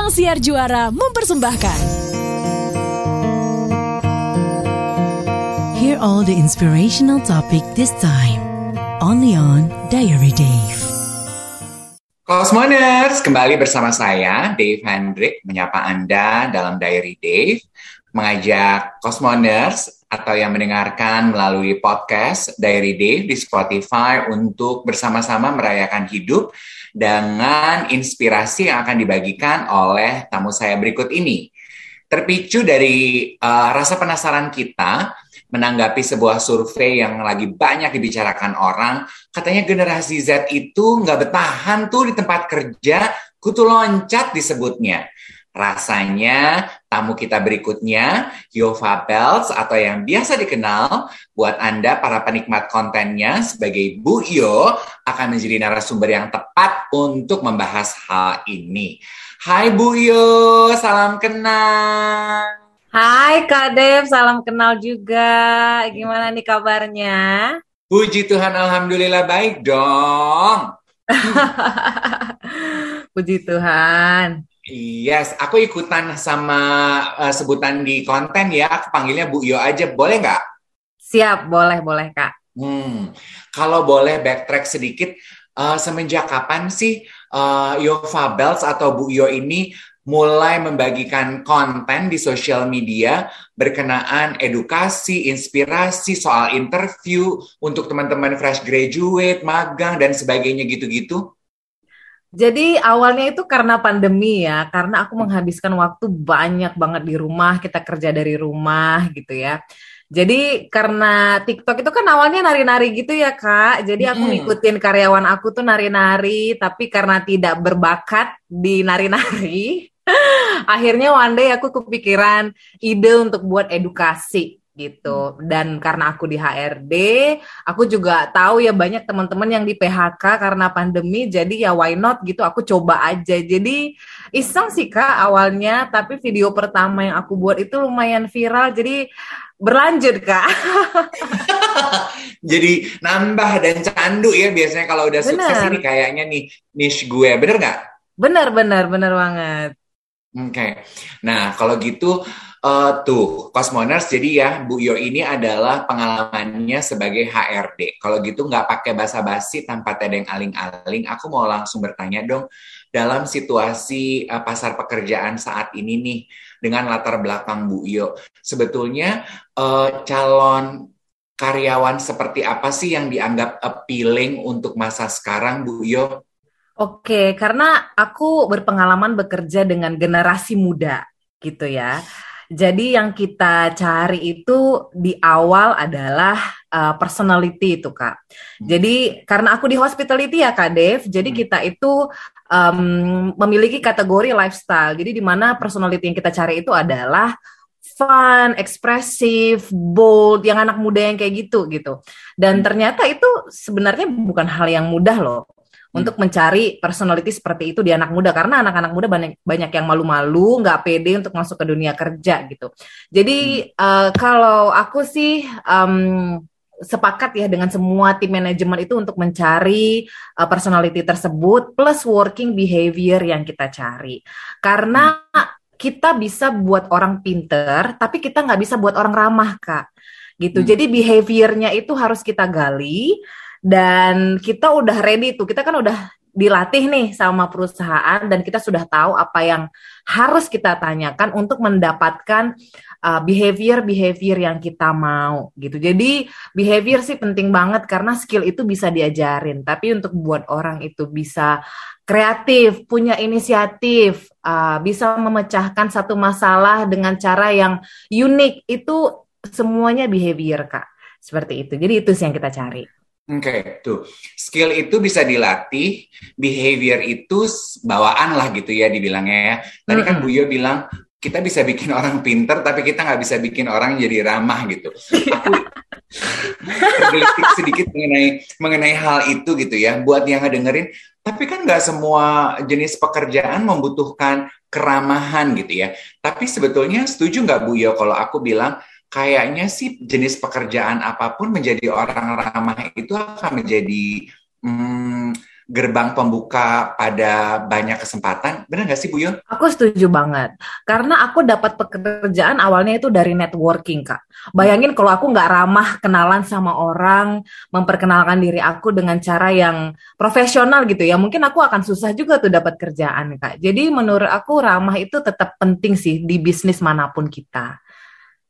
Ruang Siar Juara mempersembahkan. Hear all the inspirational topic this time. Only on Diary Dave. Cosmoners, kembali bersama saya, Dave Hendrik, menyapa Anda dalam Diary Dave, mengajak Cosmoners atau yang mendengarkan melalui podcast Diary Dave di Spotify untuk bersama-sama merayakan hidup dengan inspirasi yang akan dibagikan oleh tamu saya berikut ini. Terpicu dari uh, rasa penasaran kita menanggapi sebuah survei yang lagi banyak dibicarakan orang, katanya generasi Z itu nggak bertahan tuh di tempat kerja, kutu loncat disebutnya. Rasanya tamu kita berikutnya, Yova Belts atau yang biasa dikenal buat Anda para penikmat kontennya sebagai Bu Yo akan menjadi narasumber yang tepat untuk membahas hal ini. Hai Bu Yo, salam kenal. Hai Kak Dev, salam kenal juga. Gimana nih kabarnya? Puji Tuhan, Alhamdulillah baik dong. Puji Tuhan. Yes, aku ikutan sama uh, sebutan di konten ya. Aku panggilnya Bu Yo aja, boleh nggak? Siap, boleh, boleh Kak. Hmm, kalau boleh backtrack sedikit, uh, semenjak kapan sih uh, Yo Fabels atau Bu Yo ini mulai membagikan konten di sosial media berkenaan edukasi, inspirasi, soal interview untuk teman-teman fresh graduate, magang, dan sebagainya gitu-gitu? Jadi awalnya itu karena pandemi ya, karena aku menghabiskan waktu banyak banget di rumah, kita kerja dari rumah gitu ya. Jadi karena TikTok itu kan awalnya nari-nari gitu ya kak, jadi aku ngikutin karyawan aku tuh nari-nari, tapi karena tidak berbakat di nari-nari, akhirnya one day aku kepikiran ide untuk buat edukasi gitu. Dan karena aku di HRD, aku juga tahu ya banyak teman-teman yang di PHK karena pandemi, jadi ya why not gitu, aku coba aja. Jadi iseng sih kak awalnya, tapi video pertama yang aku buat itu lumayan viral, jadi berlanjut kak. jadi nambah dan candu ya biasanya kalau udah bener. sukses ini kayaknya nih niche gue, bener nggak? Bener bener bener banget. Oke, okay. nah kalau gitu Uh, tuh, Cosmoners, jadi ya Bu Yo ini adalah pengalamannya sebagai HRD. Kalau gitu nggak pakai basa-basi tanpa tedeng aling-aling, aku mau langsung bertanya dong, dalam situasi uh, pasar pekerjaan saat ini nih, dengan latar belakang Bu Yo, sebetulnya uh, calon karyawan seperti apa sih yang dianggap appealing untuk masa sekarang Bu Yo? Oke, karena aku berpengalaman bekerja dengan generasi muda gitu ya. Jadi yang kita cari itu di awal adalah uh, personality itu kak. Hmm. Jadi karena aku di hospitality ya kak Dev, jadi hmm. kita itu um, memiliki kategori lifestyle. Jadi di mana personality yang kita cari itu adalah fun, ekspresif, bold, yang anak muda yang kayak gitu gitu. Dan hmm. ternyata itu sebenarnya bukan hal yang mudah loh. Untuk mencari personality seperti itu di anak muda karena anak-anak muda banyak banyak yang malu-malu, nggak pede untuk masuk ke dunia kerja gitu. Jadi hmm. uh, kalau aku sih um, sepakat ya dengan semua tim manajemen itu untuk mencari uh, personality tersebut plus working behavior yang kita cari karena hmm. kita bisa buat orang pinter tapi kita nggak bisa buat orang ramah kak gitu hmm. jadi behaviornya itu harus kita gali dan kita udah ready tuh kita kan udah dilatih nih sama perusahaan dan kita sudah tahu apa yang harus kita tanyakan untuk mendapatkan uh, behavior behavior yang kita mau gitu. Jadi behavior sih penting banget karena skill itu bisa diajarin, tapi untuk buat orang itu bisa kreatif, punya inisiatif, uh, bisa memecahkan satu masalah dengan cara yang unik itu semuanya behavior kak. Seperti itu. Jadi itu sih yang kita cari. Oke, okay, tuh. Skill itu bisa dilatih, behavior itu bawaan lah gitu ya dibilangnya ya. Tadi kan Bu Yo bilang, kita bisa bikin orang pinter, tapi kita nggak bisa bikin orang jadi ramah gitu. Aku tergelitik sedikit mengenai mengenai hal itu gitu ya. Buat yang ngedengerin, tapi kan nggak semua jenis pekerjaan membutuhkan keramahan gitu ya. Tapi sebetulnya setuju nggak Bu Yo kalau aku bilang kayaknya sih jenis pekerjaan apa pun menjadi orang ramah itu akan menjadi hmm, gerbang pembuka pada banyak kesempatan. Benar nggak sih Bu Yo? Aku setuju banget. Karena aku dapat pekerjaan awalnya itu dari networking, Kak. Bayangin kalau aku nggak ramah kenalan sama orang, memperkenalkan diri aku dengan cara yang profesional gitu ya, mungkin aku akan susah juga tuh dapat kerjaan, Kak. Jadi menurut aku ramah itu tetap penting sih di bisnis mana pun kita.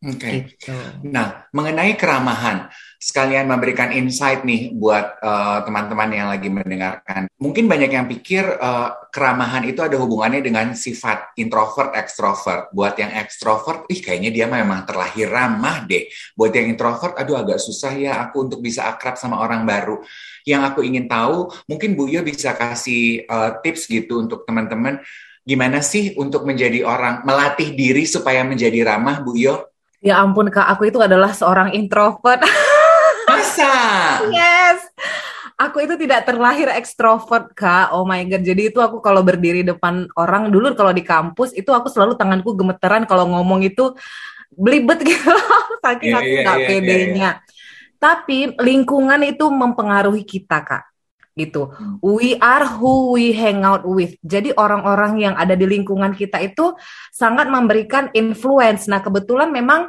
Oke. Okay. Gitu. Nah, mengenai keramahan, sekalian memberikan insight nih buat eh, teman-teman uh, yang lagi mendengarkan. Mungkin banyak yang pikir uh, keramahan itu ada hubungannya dengan sifat introvert, extrovert. Buat yang extrovert, ih kayaknya dia memang terlahir ramah deh. Buat yang introvert, aduh agak susah ya aku untuk bisa akrab sama orang baru. Yang aku ingin tahu, mungkin Bu Yo bisa kasih uh, tips gitu untuk teman-teman. Gimana sih untuk menjadi orang, melatih diri supaya menjadi ramah, Bu Yo? Ya ampun kak, aku itu adalah seorang introvert. Masa? yes. Aku itu tidak terlahir ekstrovert kak. Oh my god. Jadi itu aku kalau berdiri depan orang dulu kalau di kampus itu aku selalu tanganku gemeteran kalau ngomong itu belibet gitu. Saking yeah, aku yeah, nggak yeah, pedenya. Yeah, yeah. Tapi lingkungan itu mempengaruhi kita kak gitu. Hmm. We are who we hang out with. Jadi orang-orang yang ada di lingkungan kita itu sangat memberikan influence. Nah, kebetulan memang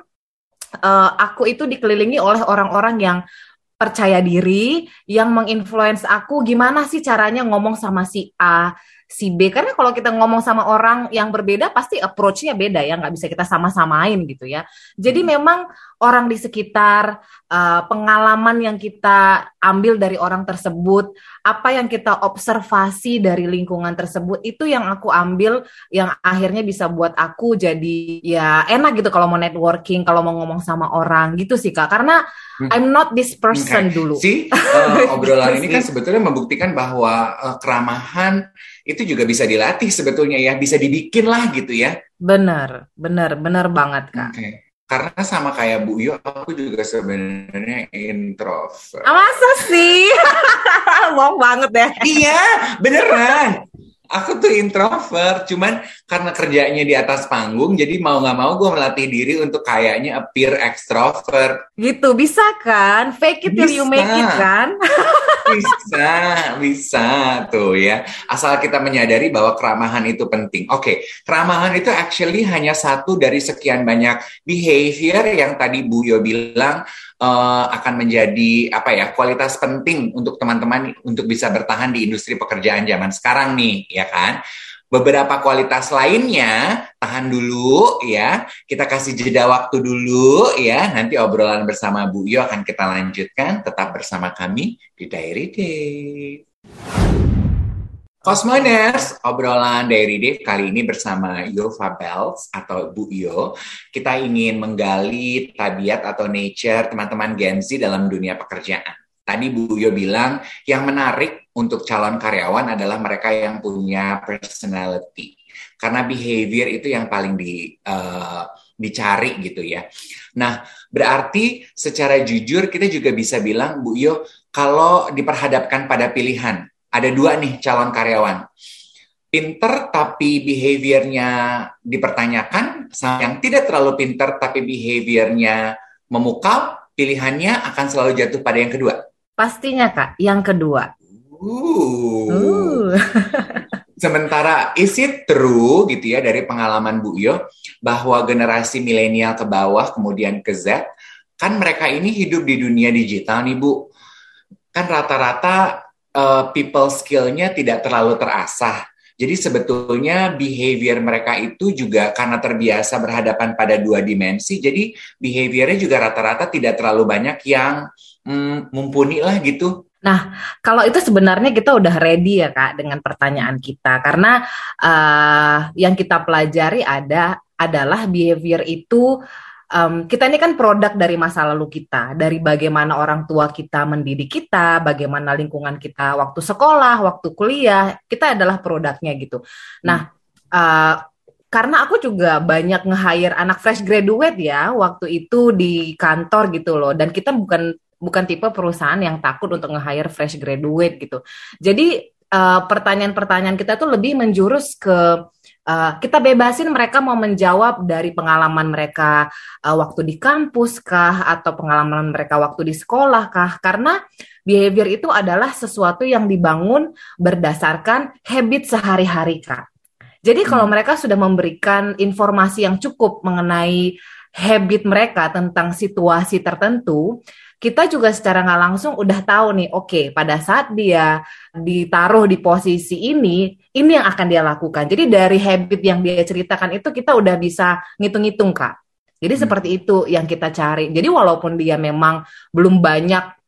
uh, aku itu dikelilingi oleh orang-orang yang percaya diri, yang menginfluence aku gimana sih caranya ngomong sama si A, si B karena kalau kita ngomong sama orang yang berbeda pasti approach-nya beda ya nggak bisa kita sama-samain gitu ya jadi hmm. memang orang di sekitar uh, pengalaman yang kita ambil dari orang tersebut apa yang kita observasi dari lingkungan tersebut itu yang aku ambil yang akhirnya bisa buat aku jadi ya enak gitu kalau mau networking kalau mau ngomong sama orang gitu sih kak karena hmm. I'm not this person okay. dulu sih uh, obrolan ini kan sebetulnya membuktikan bahwa uh, keramahan itu juga bisa dilatih sebetulnya ya, bisa dibikin lah gitu ya. Benar, benar, benar banget kak. Okay. Karena sama kayak Bu Yo, aku juga sebenarnya introvert. Ah, masa sih? Mau banget deh. Iya, beneran aku tuh introvert, cuman karena kerjanya di atas panggung, jadi mau nggak mau gue melatih diri untuk kayaknya appear extrovert. Gitu, bisa kan? Fake it till you make it kan? bisa, bisa tuh ya. Asal kita menyadari bahwa keramahan itu penting. Oke, okay, keramahan itu actually hanya satu dari sekian banyak behavior yang tadi Bu Yo bilang uh, akan menjadi apa ya kualitas penting untuk teman-teman untuk bisa bertahan di industri pekerjaan zaman sekarang nih ya kan beberapa kualitas lainnya tahan dulu ya kita kasih jeda waktu dulu ya nanti obrolan bersama Bu Yo akan kita lanjutkan tetap bersama kami di Diary Day. Cosmoners, obrolan dari Dave kali ini bersama Yova Bells atau Bu Yo. Kita ingin menggali tabiat atau nature teman-teman Gen Z dalam dunia pekerjaan. Tadi Bu Yo bilang yang menarik untuk calon karyawan adalah mereka yang punya personality. Karena behavior itu yang paling di, uh, dicari gitu ya. Nah, berarti secara jujur kita juga bisa bilang Bu Yo, kalau diperhadapkan pada pilihan, ada dua nih calon karyawan. Pinter tapi behaviornya dipertanyakan, sama yang tidak terlalu pinter tapi behaviornya memukau, pilihannya akan selalu jatuh pada yang kedua. Pastinya kak, yang kedua. Uh. Sementara is it true gitu ya dari pengalaman Bu Yo bahwa generasi milenial ke bawah kemudian ke Z kan mereka ini hidup di dunia digital nih Bu. Kan rata-rata uh, people skill-nya tidak terlalu terasah. Jadi sebetulnya behavior mereka itu juga karena terbiasa berhadapan pada dua dimensi, jadi behaviornya juga rata-rata tidak terlalu banyak yang mm, mumpuni lah gitu. Nah, kalau itu sebenarnya kita udah ready ya kak dengan pertanyaan kita, karena uh, yang kita pelajari ada adalah behavior itu um, kita ini kan produk dari masa lalu kita, dari bagaimana orang tua kita mendidik kita, bagaimana lingkungan kita waktu sekolah, waktu kuliah, kita adalah produknya gitu. Nah, uh, karena aku juga banyak nge-hire anak fresh graduate ya waktu itu di kantor gitu loh, dan kita bukan bukan tipe perusahaan yang takut untuk nge-hire fresh graduate gitu. Jadi uh, pertanyaan-pertanyaan kita tuh lebih menjurus ke uh, kita bebasin mereka mau menjawab dari pengalaman mereka uh, waktu di kampus kah atau pengalaman mereka waktu di sekolah kah karena behavior itu adalah sesuatu yang dibangun berdasarkan habit sehari-hari, Kak. Jadi kalau hmm. mereka sudah memberikan informasi yang cukup mengenai habit mereka tentang situasi tertentu, kita juga secara nggak langsung udah tahu nih, oke, okay, pada saat dia ditaruh di posisi ini, ini yang akan dia lakukan. Jadi dari habit yang dia ceritakan itu kita udah bisa ngitung-ngitung, Kak. Jadi hmm. seperti itu yang kita cari. Jadi walaupun dia memang belum banyak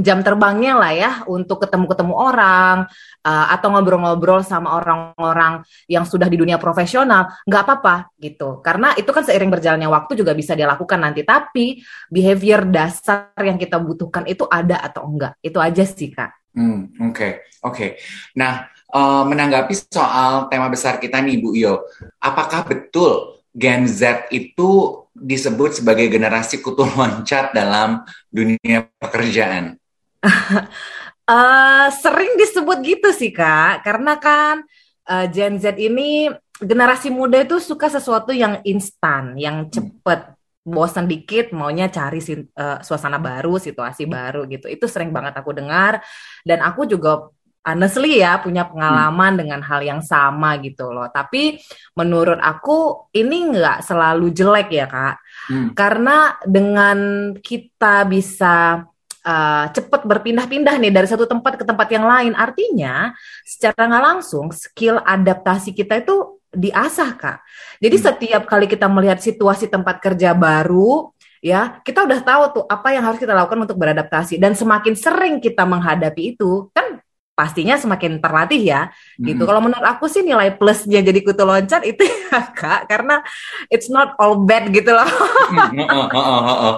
jam terbangnya lah ya untuk ketemu-ketemu orang uh, atau ngobrol-ngobrol sama orang-orang yang sudah di dunia profesional nggak apa-apa gitu karena itu kan seiring berjalannya waktu juga bisa dia lakukan nanti tapi behavior dasar yang kita butuhkan itu ada atau enggak itu aja sih kak. Hmm oke okay. oke. Okay. Nah uh, menanggapi soal tema besar kita nih Bu Iyo, apakah betul Gen Z itu disebut sebagai generasi kutu loncat dalam dunia pekerjaan? Uh, sering disebut gitu sih kak, karena kan uh, Gen Z ini generasi muda itu suka sesuatu yang instan, yang cepet. Bosan dikit, maunya cari uh, suasana baru, situasi baru gitu. Itu sering banget aku dengar, dan aku juga honestly ya punya pengalaman hmm. dengan hal yang sama gitu loh. Tapi menurut aku ini nggak selalu jelek ya kak, hmm. karena dengan kita bisa uh, cepat berpindah-pindah nih dari satu tempat ke tempat yang lain. Artinya, secara nggak langsung skill adaptasi kita itu diasah kak. Jadi hmm. setiap kali kita melihat situasi tempat kerja baru, ya kita udah tahu tuh apa yang harus kita lakukan untuk beradaptasi. Dan semakin sering kita menghadapi itu, kan pastinya semakin terlatih ya gitu. Hmm. Kalau menurut aku sih nilai plusnya jadi kutu loncat itu ya kak karena it's not all bad gitu loh. Hmm, oh, oh, oh, oh, oh.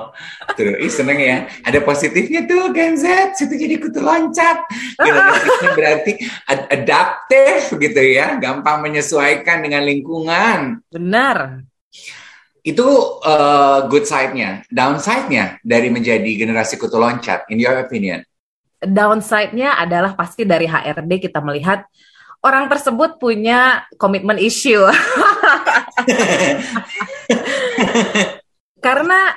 Tuh, ih seneng ya. Ada positifnya tuh Gen Z situ jadi kutu loncat. Negatifnya berarti ad adaptif gitu ya, gampang menyesuaikan dengan lingkungan. Benar. Itu uh, good side-nya. Downside-nya dari menjadi generasi kutu loncat, in your opinion? Downside-nya adalah pasti dari HRD kita melihat orang tersebut punya komitmen issue. Karena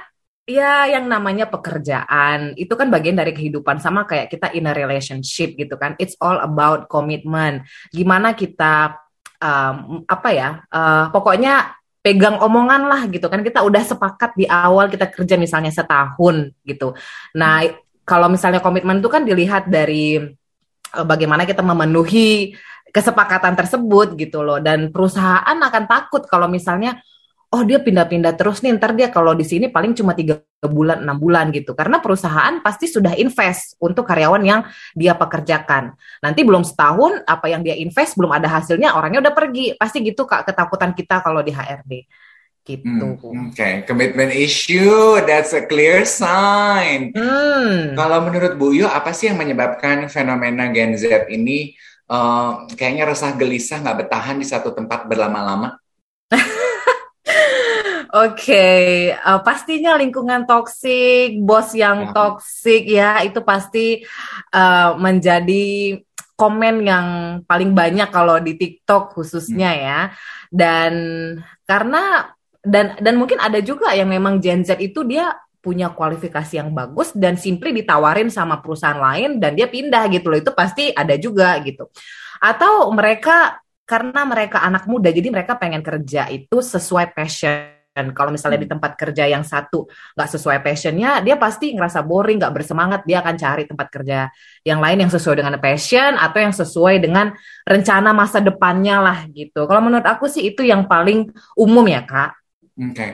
ya yang namanya pekerjaan itu kan bagian dari kehidupan sama kayak kita in a relationship gitu kan. It's all about commitment. Gimana kita um, apa ya? Uh, pokoknya pegang omongan lah gitu kan kita udah sepakat di awal kita kerja misalnya setahun gitu. Nah, kalau misalnya komitmen itu kan dilihat dari uh, bagaimana kita memenuhi kesepakatan tersebut gitu loh. Dan perusahaan akan takut kalau misalnya oh dia pindah-pindah terus nih ntar dia kalau di sini paling cuma tiga bulan enam bulan gitu. Karena perusahaan pasti sudah invest untuk karyawan yang dia pekerjakan. Nanti belum setahun apa yang dia invest belum ada hasilnya orangnya udah pergi. Pasti gitu kak ketakutan kita kalau di HRD gitu. Hmm, Oke, okay. commitment issue, that's a clear sign. Hmm. Kalau menurut Bu Yu, apa sih yang menyebabkan fenomena Gen Z ini uh, kayaknya resah gelisah nggak bertahan di satu tempat berlama-lama? Oke, okay. uh, eh, pastinya lingkungan toksik, bos yang ya. toksik ya itu pasti uh, menjadi komen yang paling banyak kalau di TikTok khususnya hmm. ya. Dan karena dan dan mungkin ada juga yang memang Gen Z itu dia punya kualifikasi yang bagus dan simply ditawarin sama perusahaan lain dan dia pindah gitu loh. Itu pasti ada juga gitu. Atau mereka karena mereka anak muda jadi mereka pengen kerja itu sesuai passion. Kalau misalnya di hmm. tempat kerja yang satu nggak sesuai passionnya dia pasti ngerasa boring nggak bersemangat. Dia akan cari tempat kerja yang lain yang sesuai dengan passion atau yang sesuai dengan rencana masa depannya lah gitu. Kalau menurut aku sih itu yang paling umum ya kak Oke. Okay.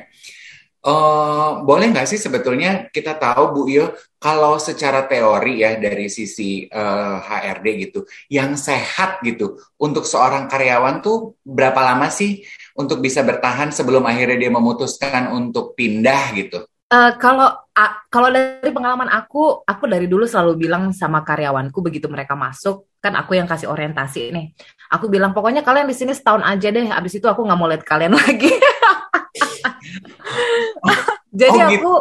Uh, eh, boleh nggak sih sebetulnya kita tahu Bu Iyo kalau secara teori ya dari sisi uh, eh, HRD gitu, yang sehat gitu untuk seorang karyawan tuh berapa lama sih untuk bisa bertahan sebelum akhirnya dia memutuskan untuk pindah gitu? Uh, kalau uh, kalau dari pengalaman aku, aku dari dulu selalu bilang sama karyawanku begitu mereka masuk, kan aku yang kasih orientasi nih. Aku bilang pokoknya kalian di sini setahun aja deh, abis itu aku nggak mau lihat kalian lagi. Jadi oh, gitu. aku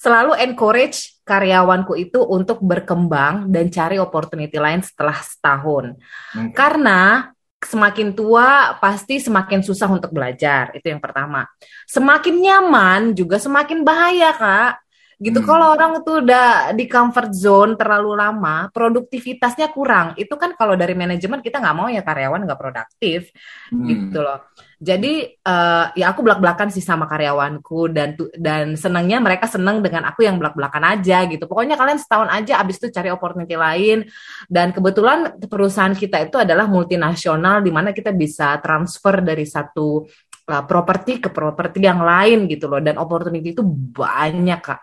selalu encourage karyawanku itu untuk berkembang dan cari opportunity lain setelah setahun. Okay. Karena semakin tua pasti semakin susah untuk belajar. Itu yang pertama. Semakin nyaman juga semakin bahaya, Kak. Gitu. Hmm. Kalau orang tuh udah di comfort zone terlalu lama, produktivitasnya kurang. Itu kan kalau dari manajemen kita nggak mau ya karyawan nggak produktif, hmm. gitu loh. Jadi uh, ya aku belak-belakan sih sama karyawanku dan dan senangnya mereka senang dengan aku yang belak-belakan aja gitu. Pokoknya kalian setahun aja abis itu cari opportunity lain dan kebetulan perusahaan kita itu adalah multinasional di mana kita bisa transfer dari satu uh, properti ke properti yang lain gitu loh dan opportunity itu banyak Kak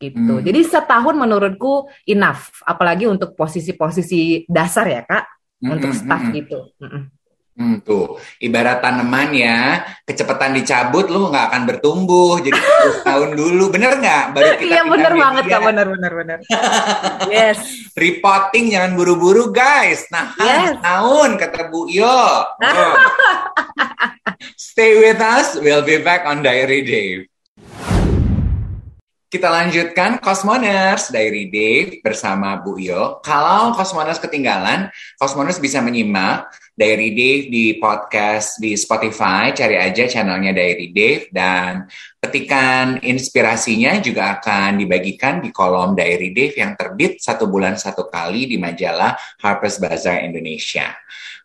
gitu. Hmm. Jadi setahun menurutku enough apalagi untuk posisi-posisi dasar ya Kak hmm, untuk hmm, staff hmm. gitu. Hmm. Hmm, tuh, ibarat tanaman ya, kecepatan dicabut lu nggak akan bertumbuh. Jadi tahun dulu, bener nggak? Baru kita Iya bener banget kak, bener bener bener. yes. Reporting jangan buru-buru guys. Nah, yes. tahun kata Bu Yo. Stay with us, we'll be back on Diary Dave. Kita lanjutkan Cosmoners Diary Dave bersama Bu Yo. Kalau Cosmoners ketinggalan, Cosmoners bisa menyimak Diary Dave di podcast di Spotify. Cari aja channelnya Diary Dave dan petikan inspirasinya juga akan dibagikan di kolom Diary Dave yang terbit satu bulan satu kali di majalah Harper's Bazaar Indonesia.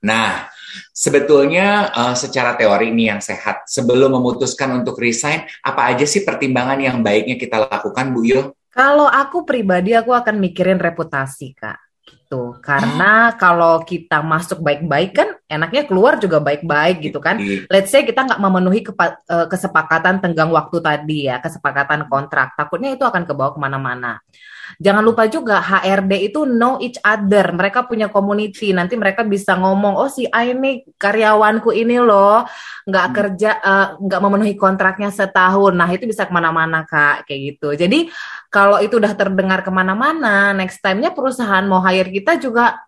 Nah, sebetulnya uh, secara teori ini yang sehat. Sebelum memutuskan untuk resign, apa aja sih pertimbangan yang baiknya kita lakukan, Bu Yo? Kalau aku pribadi, aku akan mikirin reputasi, Kak gitu. Karena oh. kalau kita masuk baik-baik kan enaknya keluar juga baik-baik gitu kan. Iya. Let's say kita nggak memenuhi uh, kesepakatan tenggang waktu tadi ya, kesepakatan kontrak. Takutnya itu akan kebawa ke mana-mana. Jangan lupa juga HRD itu know each other. Mereka punya community. Nanti mereka bisa ngomong, oh si A ini karyawanku ini loh nggak hmm. kerja, uh, nggak memenuhi kontraknya setahun. Nah itu bisa ke mana-mana kak, kayak gitu. Jadi kalau itu udah terdengar ke mana-mana, next time-nya perusahaan mau hire kita juga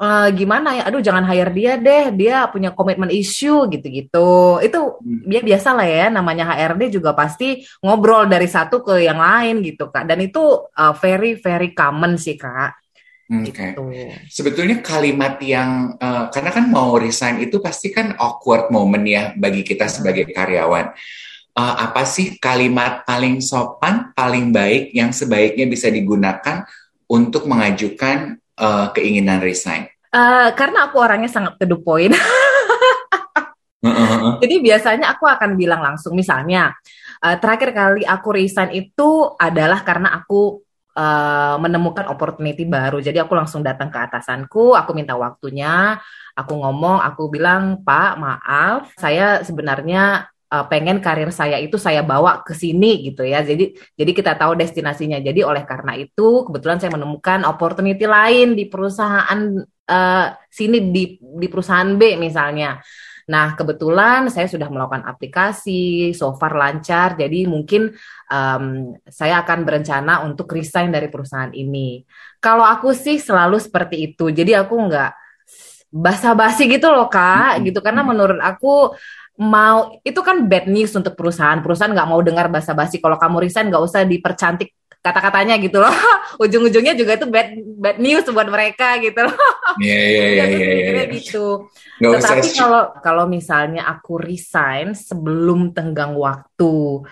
uh, gimana ya aduh jangan hire dia deh dia punya komitmen issue gitu-gitu itu hmm. dia biasa lah ya namanya HRD juga pasti ngobrol dari satu ke yang lain gitu kak dan itu uh, very very common sih kak Oke. Okay. Gitu. Sebetulnya kalimat yang uh, karena kan mau resign itu pasti kan awkward moment ya bagi kita sebagai karyawan. Uh, apa sih kalimat paling sopan, paling baik yang sebaiknya bisa digunakan untuk mengajukan uh, keinginan resign? Uh, karena aku orangnya sangat to the point. Jadi biasanya aku akan bilang langsung, misalnya uh, terakhir kali aku resign itu adalah karena aku uh, menemukan opportunity baru. Jadi aku langsung datang ke atasanku, aku minta waktunya, aku ngomong, aku bilang Pak maaf, saya sebenarnya uh, pengen karir saya itu saya bawa ke sini gitu ya. Jadi jadi kita tahu destinasinya. Jadi oleh karena itu kebetulan saya menemukan opportunity lain di perusahaan uh, sini di di perusahaan B misalnya. Nah, kebetulan saya sudah melakukan aplikasi, so far lancar, jadi mungkin um, saya akan berencana untuk resign dari perusahaan ini. Kalau aku sih selalu seperti itu, jadi aku nggak basa-basi gitu loh kak, gitu karena menurut aku mau itu kan bad news untuk perusahaan. Perusahaan nggak mau dengar basa-basi. Kalau kamu resign nggak usah dipercantik kata-katanya gitu loh. Ujung-ujungnya juga itu bad bad news buat mereka gitu loh. Iya iya iya iya, iya gitu. Gak tetapi kalau kalau misalnya aku resign sebelum tenggang waktu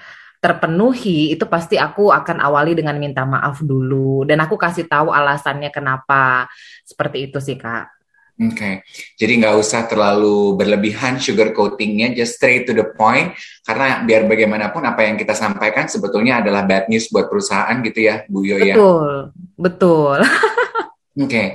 terpenuhi itu pasti aku akan awali dengan minta maaf dulu. Dan aku kasih tahu alasannya kenapa. Seperti itu sih kak Oke, okay. jadi nggak usah terlalu berlebihan sugar coatingnya, just straight to the point. Karena biar bagaimanapun apa yang kita sampaikan sebetulnya adalah bad news buat perusahaan gitu ya, Bu Yo ya. Betul, betul. Oke, okay.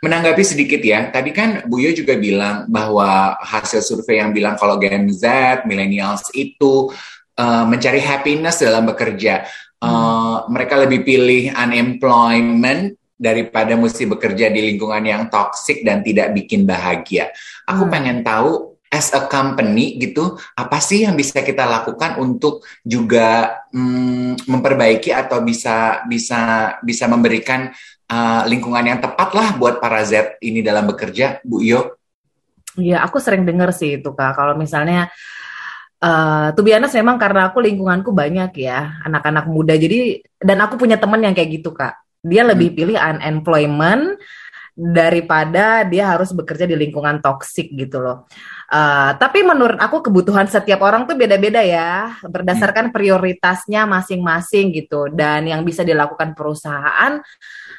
menanggapi sedikit ya. Tadi kan Bu Yo juga bilang bahwa hasil survei yang bilang kalau Gen Z, millennials itu uh, mencari happiness dalam bekerja. Uh, mereka lebih pilih unemployment daripada mesti bekerja di lingkungan yang toksik dan tidak bikin bahagia. Aku hmm. pengen tahu as a company gitu, apa sih yang bisa kita lakukan untuk juga hmm, memperbaiki atau bisa bisa bisa memberikan uh, lingkungan yang tepat lah buat para Z ini dalam bekerja, Bu Yo? Iya, aku sering dengar sih itu kak. Kalau misalnya Uh, to be honest memang karena aku lingkunganku banyak ya anak-anak muda jadi dan aku punya teman yang kayak gitu kak dia lebih hmm. pilih unemployment daripada dia harus bekerja di lingkungan toksik gitu loh. Uh, tapi menurut aku kebutuhan setiap orang tuh beda-beda ya, berdasarkan prioritasnya masing-masing gitu. Dan yang bisa dilakukan perusahaan,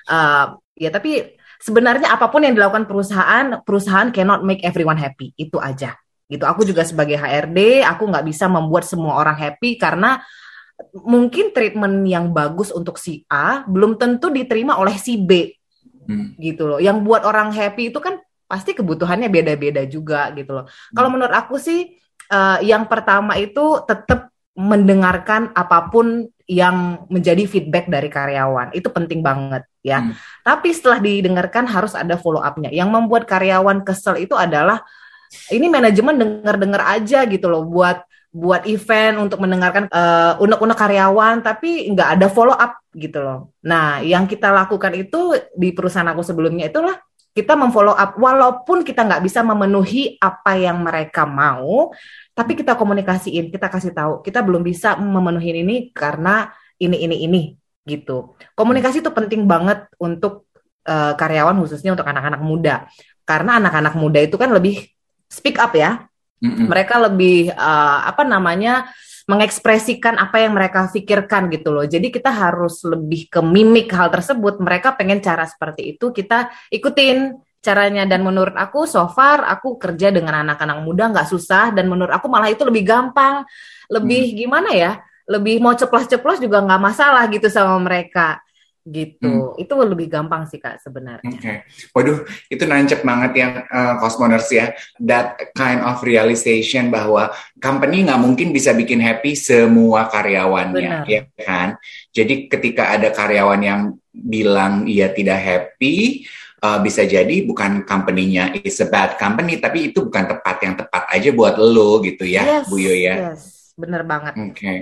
uh, ya tapi sebenarnya apa pun yang dilakukan perusahaan, perusahaan cannot make everyone happy. Itu aja. Gitu. Aku juga sebagai HRD, aku nggak bisa membuat semua orang happy karena mungkin treatment yang bagus untuk si A belum tentu diterima oleh si B hmm. gitu loh. Yang buat orang happy itu kan pasti kebutuhannya beda-beda juga gitu loh. Hmm. Kalau menurut aku sih uh, yang pertama itu tetap mendengarkan apa pun yang menjadi feedback dari karyawan itu penting banget ya. Hmm. Tapi setelah didengarkan harus ada follow up-nya. Yang membuat karyawan kesel itu adalah ini manajemen dengar-dengar aja gitu loh buat buat event untuk mendengarkan uh, unek-unek karyawan tapi nggak ada follow up gitu loh. Nah, yang kita lakukan itu di perusahaan aku sebelumnya itulah kita memfollow up walaupun kita nggak bisa memenuhi apa yang mereka mau, tapi kita komunikasiin, kita kasih tahu kita belum bisa memenuhi ini karena ini ini ini gitu. Komunikasi itu penting banget untuk uh, karyawan khususnya untuk anak-anak muda karena anak-anak muda itu kan lebih speak up ya Mm-mm. Mereka lebih uh, apa namanya mengekspresikan apa yang mereka pikirkan gitu loh. Jadi kita harus lebih ke mimik hal tersebut. Mereka pengen cara seperti itu, kita ikutin caranya. Dan menurut aku, so far aku kerja dengan anak-anak muda nggak susah. Dan menurut aku malah itu lebih gampang, lebih hmm. gimana ya? Lebih mau ceplos-ceplos juga nggak masalah gitu sama mereka gitu. Hmm. Itu lebih gampang sih kak sebenarnya. Oke, okay. waduh itu nancep banget yang uh, cosmoners ya. That kind of realization bahwa company nggak mungkin bisa bikin happy semua karyawannya, Benar. ya kan? Jadi ketika ada karyawan yang bilang ia tidak happy, uh, bisa jadi bukan company-nya is a bad company, tapi itu bukan tepat yang tepat aja buat lo gitu ya, yes, Bu Yo ya. Yes, bener banget. Oke. Okay.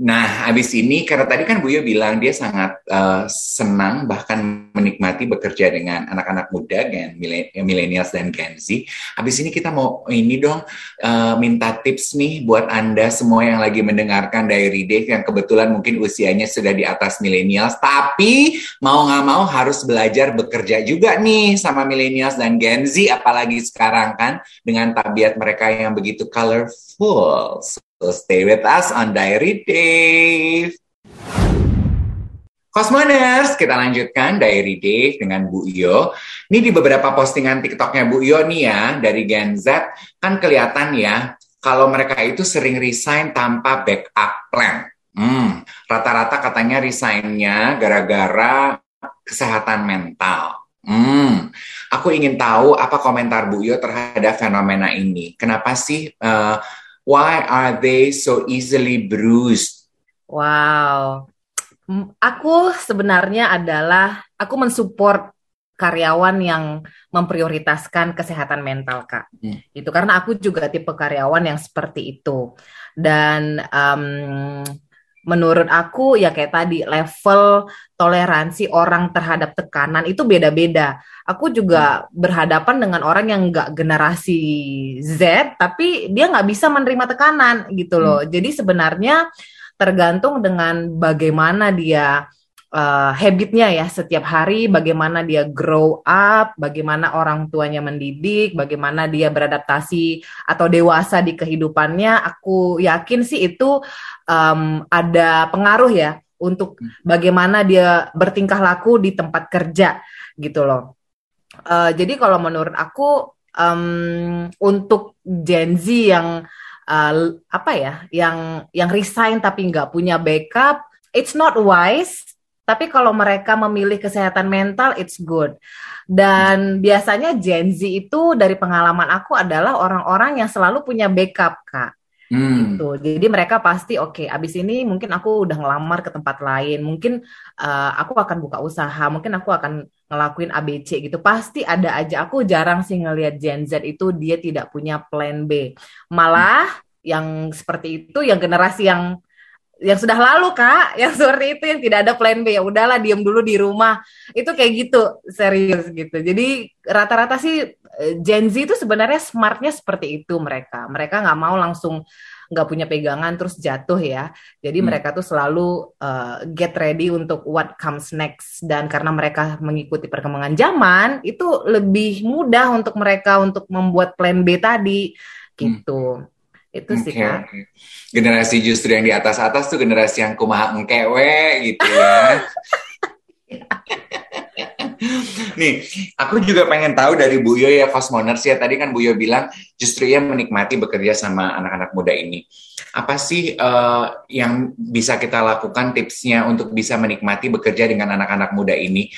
Nah, habis ini karena tadi kan Bu Yo bilang dia sangat uh, senang bahkan menikmati bekerja dengan anak-anak muda dan millennials dan Gen Z. Habis ini kita mau ini dong uh, minta tips nih buat Anda semua yang lagi mendengarkan Diary Dave yang kebetulan mungkin usianya sudah di atas millennials tapi mau nggak mau harus belajar bekerja juga nih sama millennials dan Gen Z apalagi sekarang kan dengan tabiat mereka yang begitu colorful. So stay with us on Diary Dave. Cosmoners, kita lanjutkan Diary Dave dengan Bu Iyo. Ini di beberapa postingan TikToknya Bu Iyo nih ya, dari Gen Z, kan kelihatan ya, kalau mereka itu sering resign tanpa backup plan. Hmm, rata-rata katanya resignnya gara-gara kesehatan mental. Hmm, aku ingin tahu apa komentar Bu Iyo terhadap fenomena ini. Kenapa sih uh, Why are they so easily bruised? Wow. Aku sebenarnya adalah aku mensupport karyawan yang memprioritaskan kesehatan mental, Kak. Hmm. Itu karena aku juga tipe karyawan yang seperti itu. Dan um, menurut aku ya kayak tadi level toleransi orang terhadap tekanan itu beda-beda. Aku juga hmm. berhadapan dengan orang yang nggak generasi Z, tapi dia nggak bisa menerima tekanan gitu loh. Hmm. Jadi sebenarnya tergantung dengan bagaimana dia uh, habitnya ya setiap hari, bagaimana dia grow up, bagaimana orang tuanya mendidik, bagaimana dia beradaptasi atau dewasa di kehidupannya. Aku yakin sih itu um, ada pengaruh ya untuk hmm. bagaimana dia bertingkah laku di tempat kerja gitu loh. Uh, jadi kalau menurut aku um, untuk Gen Z yang uh, apa ya, yang yang resign tapi nggak punya backup, it's not wise. Tapi kalau mereka memilih kesehatan mental, it's good. Dan biasanya Gen Z itu dari pengalaman aku adalah orang-orang yang selalu punya backup, kak. Hmm. gitu. Jadi mereka pasti oke, okay, abis ini mungkin aku udah ngelamar ke tempat lain, mungkin uh, aku akan buka usaha, mungkin aku akan ngelakuin ABC gitu. Pasti ada aja. Aku jarang sih ngelihat Gen Z itu dia tidak punya plan B. Malah hmm. yang seperti itu yang generasi yang yang sudah lalu kak, yang seperti itu yang tidak ada plan B ya udahlah diam dulu di rumah itu kayak gitu serius gitu. Jadi rata-rata sih eh, Gen Z itu sebenarnya smartnya seperti itu mereka. Mereka nggak mau langsung nggak punya pegangan terus jatuh ya. Jadi hmm. mereka tuh selalu uh, get ready untuk what comes next dan karena mereka mengikuti perkembangan zaman itu lebih mudah untuk mereka untuk membuat plan B tadi gitu. Hmm. Itu sih okay, kan. Generasi justru yang di atas-atas tuh generasi yang kumaha engkewe gitu ya. Nih, aku juga pengen tahu dari Bu Yo ya Cosmoners ya. Tadi kan Bu Yo bilang justru ia menikmati bekerja sama anak-anak muda ini. Apa sih uh, yang bisa kita lakukan tipsnya untuk bisa menikmati bekerja dengan anak-anak muda ini?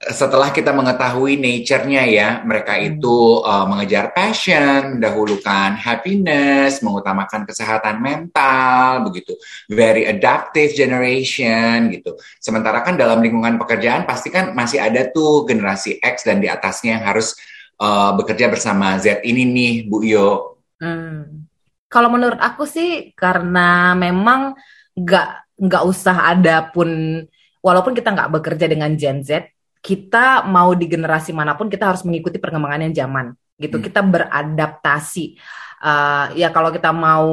Setelah kita mengetahui nature-nya ya, mereka hmm. itu uh, mengejar passion, mendahulukan happiness, mengutamakan kesehatan mental, begitu. Very adaptive generation gitu. Sementara kan dalam lingkungan pekerjaan pasti kan masih ada tuh generasi X dan di atasnya yang harus uh, bekerja bersama Z ini nih, Bu Yo. Hmm. Kalau menurut aku sih karena memang nggak nggak usah ada pun walaupun kita nggak bekerja dengan Gen Z kita mau di generasi mana pun kita harus mengikuti perkembangannya zaman gitu. Hmm. Kita beradaptasi. Uh, ya kalau kita mau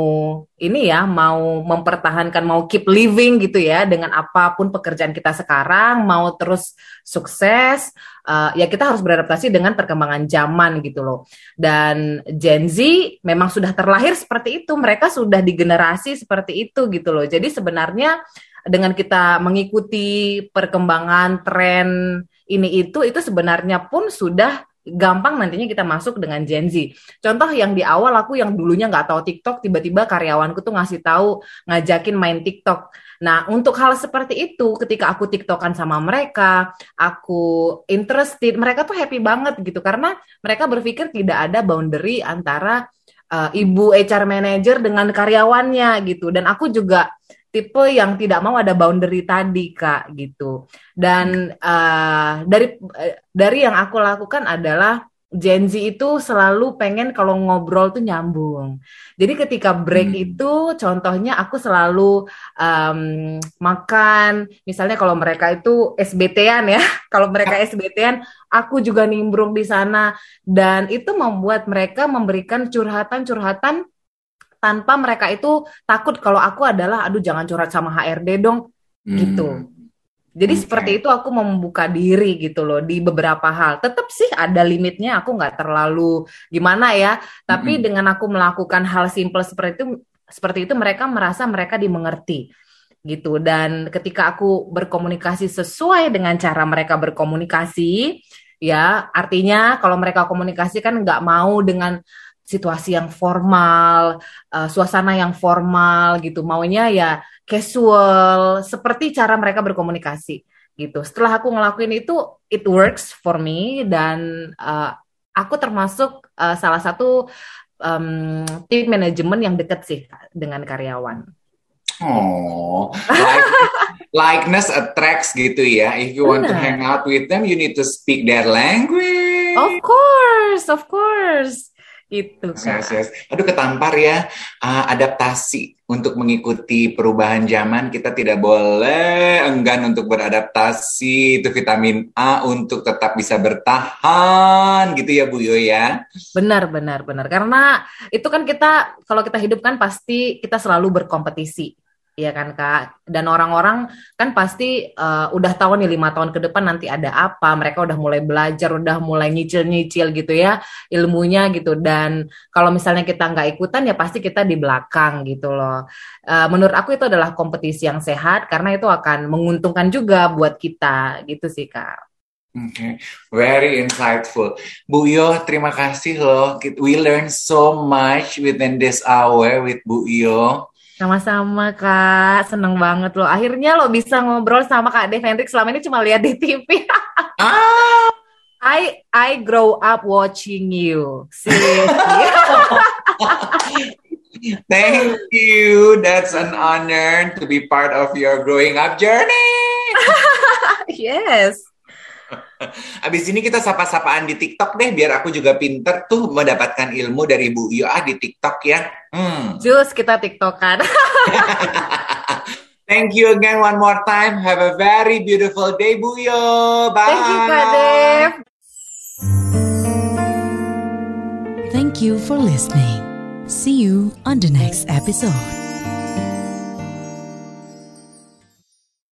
ini ya mau mempertahankan mau keep living gitu ya dengan apa pun pekerjaan kita sekarang mau terus sukses uh, ya kita harus beradaptasi dengan perkembangan zaman gitu loh dan Gen Z memang sudah terlahir seperti itu mereka sudah di generasi seperti itu gitu loh jadi sebenarnya dengan kita mengikuti perkembangan tren ini itu itu sebenarnya pun sudah gampang nantinya kita masuk dengan Gen Z. Contoh yang di awal aku yang dulunya nggak tahu TikTok, tiba-tiba karyawanku tuh ngasih tahu ngajakin main TikTok. Nah, untuk hal seperti itu, ketika aku TikTokan sama mereka, aku interested, mereka tuh happy banget gitu karena mereka berpikir tidak ada boundary antara uh, ibu HR manager dengan karyawannya gitu. Dan aku juga tipe yang tidak mau ada boundary tadi kak gitu. Dan uh, dari uh, dari yang aku lakukan adalah Gen Z itu selalu pengen kalau ngobrol tuh nyambung. Jadi ketika break hmm. itu, contohnya aku selalu um, makan, misalnya kalau mereka itu SBT-an ya, kalau mereka SBT-an, aku juga nimbrung di sana, dan itu membuat mereka memberikan curhatan-curhatan tanpa mereka itu takut kalau aku adalah aduh jangan curhat sama HRD dong hmm. gitu. Jadi okay. seperti itu aku membuka diri gitu loh di beberapa hal. Tetap sih ada limitnya, aku nggak terlalu gimana ya. Tapi -hmm. dengan aku melakukan hal simple seperti itu, seperti itu mereka merasa mereka dimengerti gitu. Dan ketika aku berkomunikasi sesuai dengan cara mereka berkomunikasi, ya artinya kalau mereka komunikasi kan nggak mau dengan situasi yang formal, uh, suasana yang formal gitu. Maunya ya casual, seperti cara mereka berkomunikasi gitu. Setelah aku ngelakuin itu, it works for me dan uh, aku termasuk uh, salah satu um, tim manajemen yang dekat sih dengan karyawan. Oh, like, likeness attracts gitu ya. If you want to hang out with them, you need to speak their language. Of course, of course itu kan. Yes, yes. Aduh ketampar ya uh, adaptasi untuk mengikuti perubahan zaman kita tidak boleh enggan untuk beradaptasi itu vitamin A untuk tetap bisa bertahan gitu ya Bu Yo ya. Benar benar benar karena itu kan kita kalau kita hidup kan pasti kita selalu berkompetisi Iya kan kak, dan orang-orang kan pasti uh, udah tahu nih lima tahun ke depan nanti ada apa, mereka udah mulai belajar, udah mulai nyicil-nyicil gitu ya ilmunya gitu. Dan kalau misalnya kita nggak ikutan ya pasti kita di belakang gitu loh. Uh, menurut aku itu adalah kompetisi yang sehat karena itu akan menguntungkan juga buat kita gitu sih kak. Okay. very insightful. Bu Yo, terima kasih loh. We learn so much within this hour with Bu Yo. Sama-sama Kak, seneng banget loh. Akhirnya lo bisa ngobrol sama Kak Dave Hendrik selama ini cuma lihat di TV. ah. I I grow up watching you. Seriously. Thank you. That's an honor to be part of your growing up journey. yes. Abis ini kita sapa-sapaan di TikTok deh, biar aku juga pinter tuh mendapatkan ilmu dari Bu Iyo ah di TikTok ya. Hmm. Jus kita TikTokan. Thank you again one more time. Have a very beautiful day, Buyo. Bye. Thank you Kak Dev. Thank you for listening. See you on the next episode.